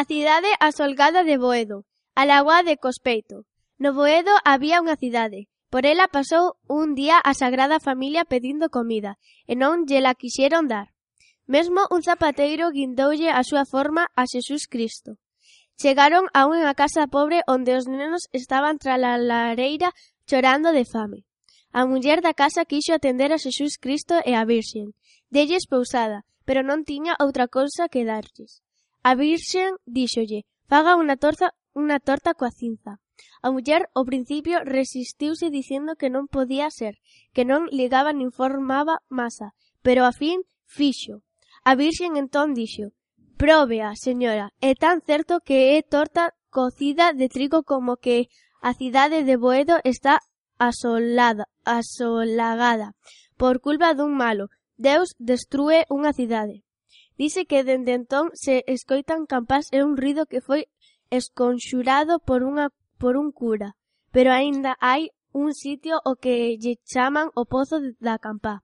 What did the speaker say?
A cidade asolgada de Boedo, a lagoa de Cospeito. No Boedo había unha cidade. Por ela pasou un día a Sagrada Familia pedindo comida, e non lle la quixeron dar. Mesmo un zapateiro guindoulle a súa forma a Xesús Cristo. Chegaron a unha casa pobre onde os nenos estaban tras a lareira chorando de fame. A muller da casa quixo atender a Xesús Cristo e a Virxen. Delles pousada, pero non tiña outra cousa que darlles. A Virxen díxolle: "Faga unha torta unha torta coa cinza". A muller ao principio resistiuse dicendo que non podía ser, que non ligaba nin formaba masa, pero a fin fixo. A Virxen entón dixo: "Próbea, señora, é tan certo que é torta cocida de trigo como que a cidade de Boedo está asolada, asolagada por culpa dun malo. Deus destrúe unha cidade". Dice que dende entón se escoitan campás e un ruido que foi esconxurado por unha por un cura, pero aínda hai un sitio o que lle chaman o Pozo da Campá.